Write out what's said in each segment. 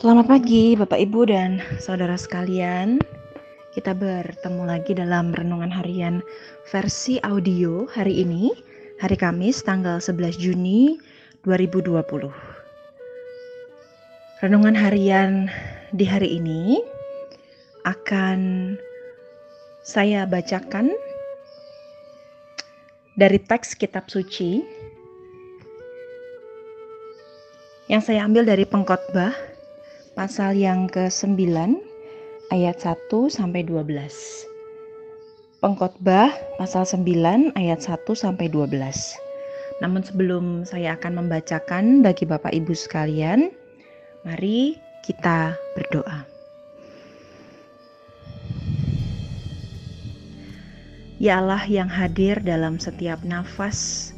Selamat pagi Bapak Ibu dan saudara sekalian. Kita bertemu lagi dalam renungan harian versi audio hari ini, hari Kamis tanggal 11 Juni 2020. Renungan harian di hari ini akan saya bacakan dari teks kitab suci yang saya ambil dari pengkhotbah pasal yang ke-9 ayat 1 sampai 12. Pengkhotbah pasal 9 ayat 1 sampai 12. Namun sebelum saya akan membacakan bagi Bapak Ibu sekalian, mari kita berdoa. Ya Allah yang hadir dalam setiap nafas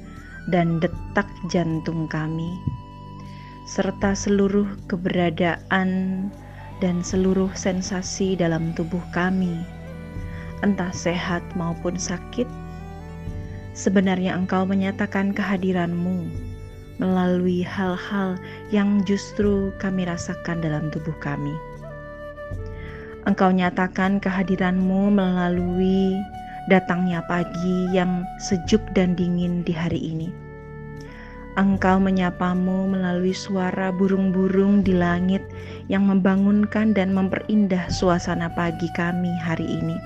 dan detak jantung kami, serta seluruh keberadaan dan seluruh sensasi dalam tubuh kami, entah sehat maupun sakit. Sebenarnya Engkau menyatakan kehadiran-Mu melalui hal-hal yang justru kami rasakan dalam tubuh kami. Engkau nyatakan kehadiran-Mu melalui datangnya pagi yang sejuk dan dingin di hari ini Engkau menyapamu melalui suara burung-burung di langit yang membangunkan dan memperindah suasana pagi kami hari ini.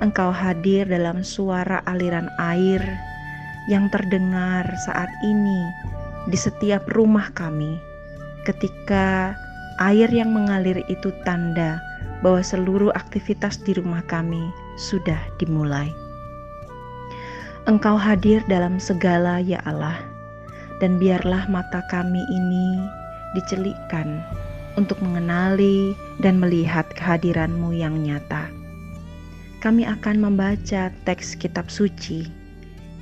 Engkau hadir dalam suara aliran air yang terdengar saat ini di setiap rumah kami. Ketika air yang mengalir itu tanda bahwa seluruh aktivitas di rumah kami sudah dimulai. Engkau hadir dalam segala ya Allah dan biarlah mata kami ini dicelikkan untuk mengenali dan melihat kehadiranmu yang nyata. Kami akan membaca teks kitab suci.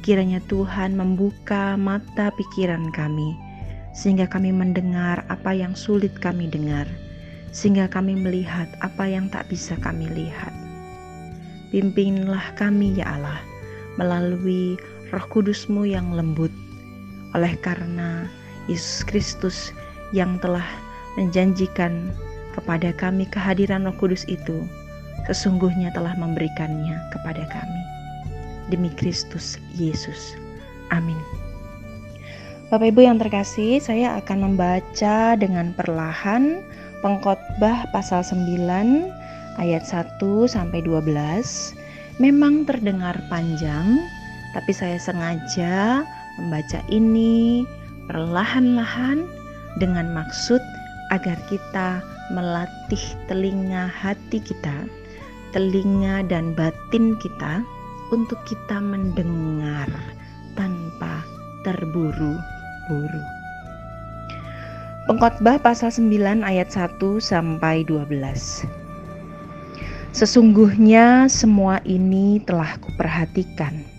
Kiranya Tuhan membuka mata pikiran kami, sehingga kami mendengar apa yang sulit kami dengar, sehingga kami melihat apa yang tak bisa kami lihat. Pimpinlah kami ya Allah, melalui roh kudusmu yang lembut, oleh karena Yesus Kristus yang telah menjanjikan kepada kami kehadiran Roh Kudus itu sesungguhnya telah memberikannya kepada kami. Demi Kristus Yesus. Amin. Bapak Ibu yang terkasih, saya akan membaca dengan perlahan Pengkhotbah pasal 9 ayat 1 sampai 12. Memang terdengar panjang, tapi saya sengaja membaca ini perlahan-lahan dengan maksud agar kita melatih telinga hati kita, telinga dan batin kita untuk kita mendengar tanpa terburu-buru. Pengkhotbah pasal 9 ayat 1 sampai 12. Sesungguhnya semua ini telah kuperhatikan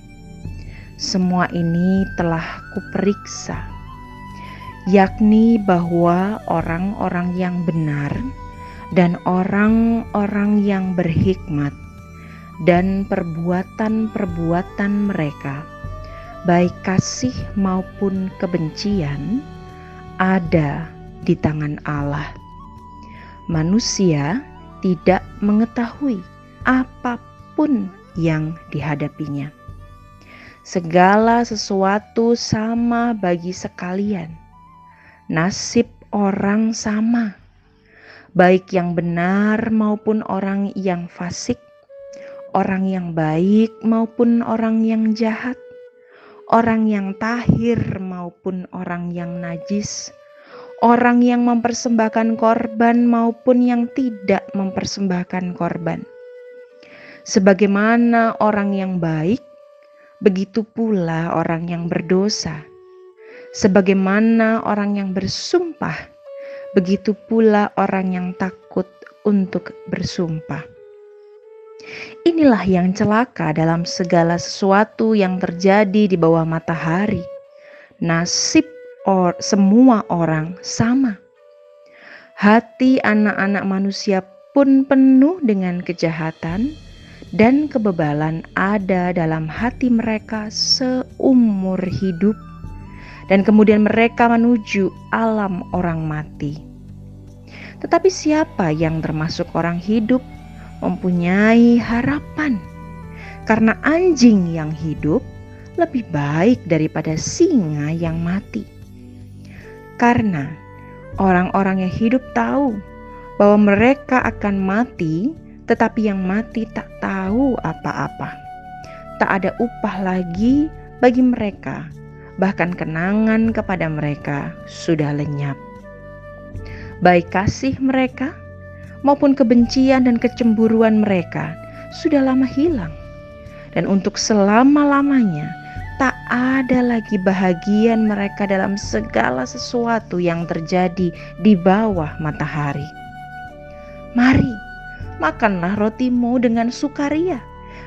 semua ini telah kuperiksa, yakni bahwa orang-orang yang benar dan orang-orang yang berhikmat dan perbuatan-perbuatan mereka, baik kasih maupun kebencian, ada di tangan Allah. Manusia tidak mengetahui apa pun yang dihadapinya segala sesuatu sama bagi sekalian. Nasib orang sama, baik yang benar maupun orang yang fasik, orang yang baik maupun orang yang jahat, orang yang tahir maupun orang yang najis, orang yang mempersembahkan korban maupun yang tidak mempersembahkan korban. Sebagaimana orang yang baik begitu pula orang yang berdosa. Sebagaimana orang yang bersumpah, begitu pula orang yang takut untuk bersumpah. Inilah yang celaka dalam segala sesuatu yang terjadi di bawah matahari. Nasib or, semua orang sama. Hati anak-anak manusia pun penuh dengan kejahatan dan kebebalan ada dalam hati mereka seumur hidup, dan kemudian mereka menuju alam orang mati. Tetapi siapa yang termasuk orang hidup mempunyai harapan. Karena anjing yang hidup lebih baik daripada singa yang mati. Karena orang-orang yang hidup tahu bahwa mereka akan mati, tetapi yang mati tak tahu apa-apa. Tak ada upah lagi bagi mereka, bahkan kenangan kepada mereka sudah lenyap baik kasih mereka maupun kebencian dan kecemburuan mereka sudah lama hilang. Dan untuk selama-lamanya tak ada lagi bahagian mereka dalam segala sesuatu yang terjadi di bawah matahari. Mari, makanlah rotimu dengan sukaria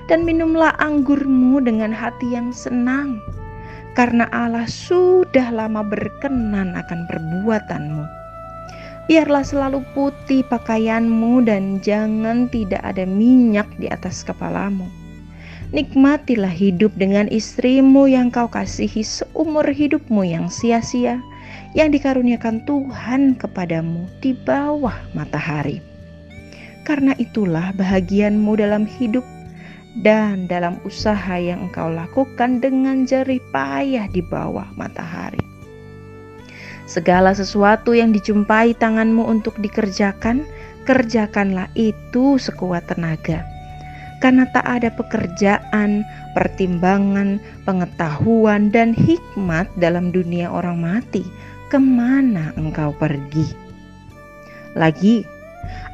dan minumlah anggurmu dengan hati yang senang. Karena Allah sudah lama berkenan akan perbuatanmu Biarlah selalu putih pakaianmu dan jangan tidak ada minyak di atas kepalamu. Nikmatilah hidup dengan istrimu yang kau kasihi seumur hidupmu yang sia-sia, yang dikaruniakan Tuhan kepadamu di bawah matahari. Karena itulah bahagianmu dalam hidup dan dalam usaha yang engkau lakukan dengan jerih payah di bawah matahari. Segala sesuatu yang dijumpai tanganmu untuk dikerjakan, kerjakanlah itu sekuat tenaga. Karena tak ada pekerjaan, pertimbangan, pengetahuan, dan hikmat dalam dunia orang mati. Ke mana engkau pergi? Lagi,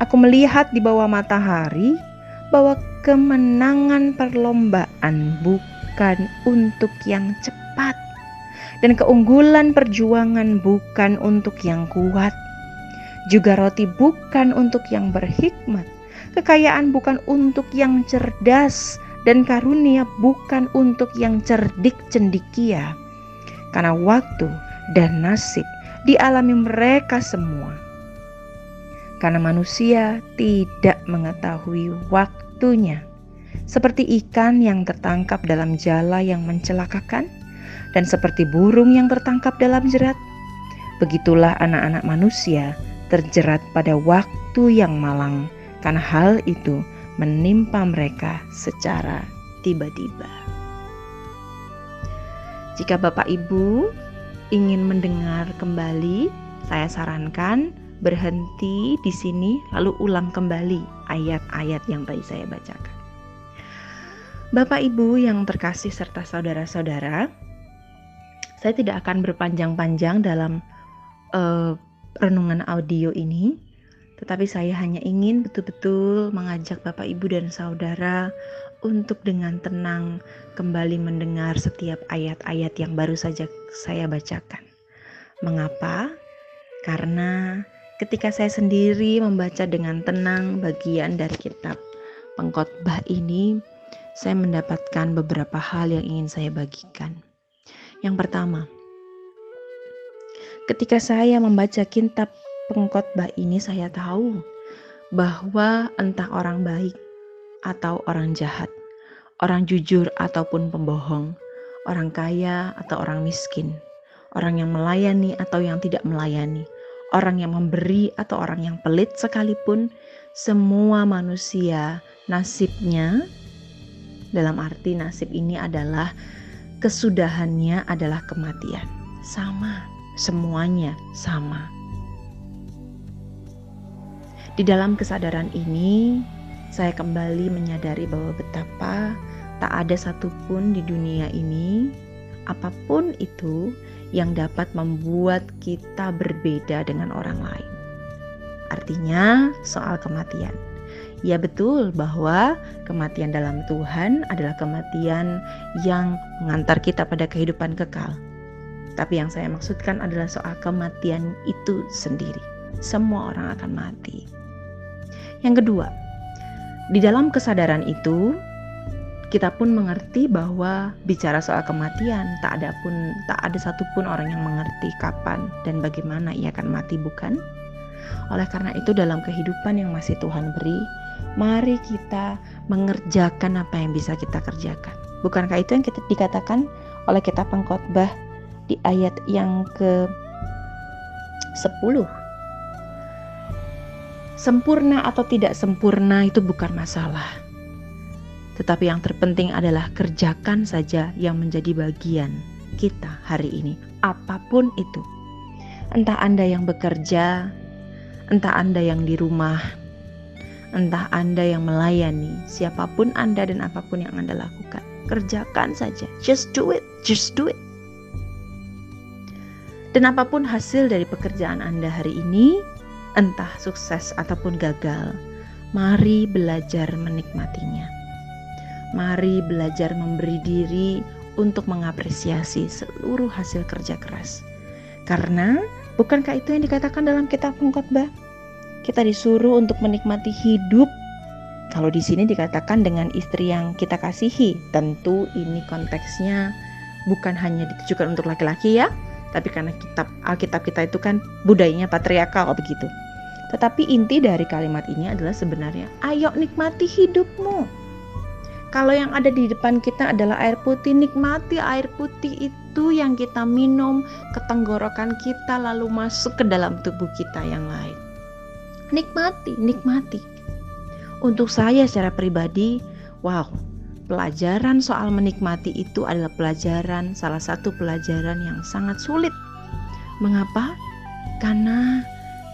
aku melihat di bawah matahari bahwa kemenangan perlombaan bukan untuk yang cepat, dan keunggulan perjuangan bukan untuk yang kuat. Juga roti bukan untuk yang berhikmat, kekayaan bukan untuk yang cerdas, dan karunia bukan untuk yang cerdik cendikia. Karena waktu dan nasib dialami mereka semua. Karena manusia tidak mengetahui waktunya. Seperti ikan yang tertangkap dalam jala yang mencelakakan, dan seperti burung yang tertangkap dalam jerat, begitulah anak-anak manusia terjerat pada waktu yang malang, karena hal itu menimpa mereka secara tiba-tiba. Jika Bapak Ibu ingin mendengar kembali, saya sarankan berhenti di sini lalu ulang kembali ayat-ayat yang tadi saya bacakan. Bapak Ibu yang terkasih serta saudara-saudara, saya tidak akan berpanjang-panjang dalam uh, renungan audio ini, tetapi saya hanya ingin betul-betul mengajak Bapak, Ibu, dan saudara untuk dengan tenang kembali mendengar setiap ayat-ayat yang baru saja saya bacakan. Mengapa? Karena ketika saya sendiri membaca dengan tenang bagian dari kitab pengkhotbah ini, saya mendapatkan beberapa hal yang ingin saya bagikan. Yang pertama, ketika saya membaca kitab pengkhotbah ini saya tahu bahwa entah orang baik atau orang jahat, orang jujur ataupun pembohong, orang kaya atau orang miskin, orang yang melayani atau yang tidak melayani, orang yang memberi atau orang yang pelit sekalipun, semua manusia nasibnya dalam arti nasib ini adalah kesudahannya adalah kematian. Sama, semuanya sama. Di dalam kesadaran ini, saya kembali menyadari bahwa betapa tak ada satupun di dunia ini, apa pun itu, yang dapat membuat kita berbeda dengan orang lain. Artinya, soal kematian Ya betul bahwa kematian dalam Tuhan adalah kematian yang mengantar kita pada kehidupan kekal. Tapi yang saya maksudkan adalah soal kematian itu sendiri. Semua orang akan mati. Yang kedua, di dalam kesadaran itu kita pun mengerti bahwa bicara soal kematian tak ada pun tak ada satupun orang yang mengerti kapan dan bagaimana ia akan mati bukan? Oleh karena itu dalam kehidupan yang masih Tuhan beri, mari kita mengerjakan apa yang bisa kita kerjakan. Bukankah itu yang kita dikatakan oleh kitab pengkhotbah di ayat yang ke 10 Sempurna atau tidak sempurna itu bukan masalah. Tetapi yang terpenting adalah kerjakan saja yang menjadi bagian kita hari ini, apa pun itu. Entah Anda yang bekerja, entah Anda yang di rumah, entah Anda yang melayani, siapa pun Anda dan apa pun yang Anda lakukan, kerjakan saja. Just do it, just do it. Dan apa pun hasil dari pekerjaan Anda hari ini, entah sukses ataupun gagal, mari belajar menikmatinya. Mari belajar memberi diri untuk mengapresiasi seluruh hasil kerja keras. Karena bukankah itu yang dikatakan dalam kitab pengkhotbah? Kita disuruh untuk menikmati hidup. Kalau di sini dikatakan dengan istri yang kita kasihi, tentu ini konteksnya bukan hanya ditujukan untuk laki-laki ya, tapi karena kitab Alkitab kita itu kan budayanya patriarkal begitu. Tetapi inti dari kalimat ini adalah sebenarnya ayo nikmati hidupmu. Kalau yang ada di depan kita adalah air putih, nikmati air putih itu yang kita minum ke tenggorokan kita lalu masuk ke dalam tubuh kita yang lain. Nikmati, nikmati. Untuk saya secara pribadi, wow, pelajaran soal menikmati itu adalah pelajaran salah satu pelajaran yang sangat sulit. Mengapa? Karena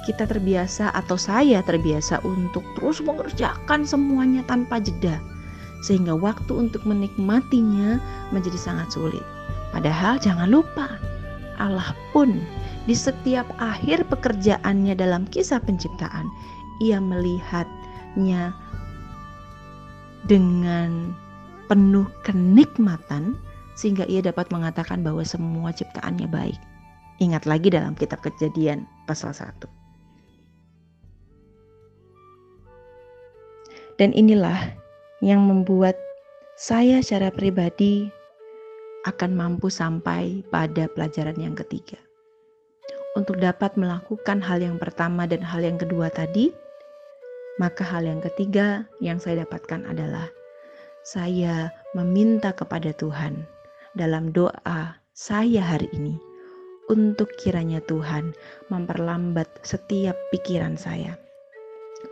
kita terbiasa atau saya terbiasa untuk terus mengerjakan semuanya tanpa jeda sehingga waktu untuk menikmatinya menjadi sangat sulit. Padahal jangan lupa Allah pun di setiap akhir pekerjaannya dalam kisah penciptaan ia melihatnya dengan penuh kenikmatan sehingga ia dapat mengatakan bahwa semua ciptaannya baik. Ingat lagi dalam kitab kejadian pasal 1. Dan inilah yang membuat saya secara pribadi akan mampu sampai pada pelajaran yang ketiga. Untuk dapat melakukan hal yang pertama dan hal yang kedua tadi, maka hal yang ketiga yang saya dapatkan adalah saya meminta kepada Tuhan dalam doa saya hari ini untuk kiranya Tuhan memperlambat setiap pikiran saya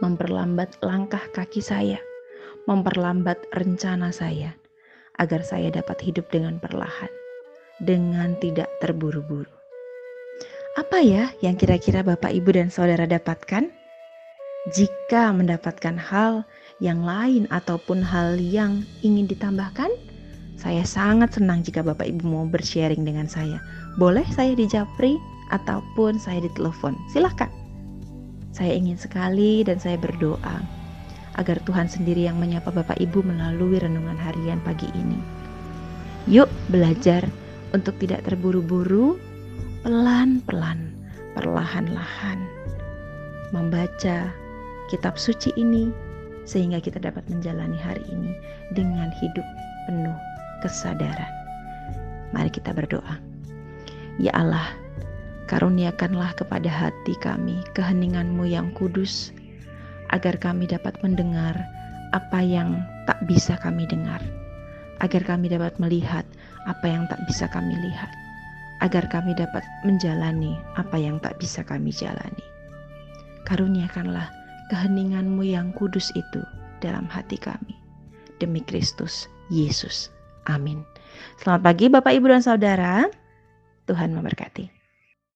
memperlambat langkah kaki saya, memperlambat rencana saya, agar saya dapat hidup dengan perlahan, dengan tidak terburu-buru. Apa ya yang kira-kira Bapak, Ibu, dan Saudara dapatkan? Jika mendapatkan hal yang lain ataupun hal yang ingin ditambahkan, saya sangat senang jika Bapak Ibu mau bersharing dengan saya. Boleh saya di Japri ataupun saya di telepon. Silahkan. Saya ingin sekali dan saya berdoa agar Tuhan sendiri yang menyapa Bapak Ibu melalui renungan harian pagi ini. Yuk belajar untuk tidak terburu-buru, pelan-pelan, perlahan-lahan membaca kitab suci ini sehingga kita dapat menjalani hari ini dengan hidup penuh kesadaran. Mari kita berdoa. Ya Allah, Karuniakanlah kepada hati kami keheninganmu yang kudus, agar kami dapat mendengar apa yang tak bisa kami dengar, agar kami dapat melihat apa yang tak bisa kami lihat, agar kami dapat menjalani apa yang tak bisa kami jalani. Karuniakanlah keheninganmu yang kudus itu dalam hati kami. Demi Kristus Yesus. Amin. Selamat pagi Bapak, Ibu, dan Saudara. Tuhan memberkati.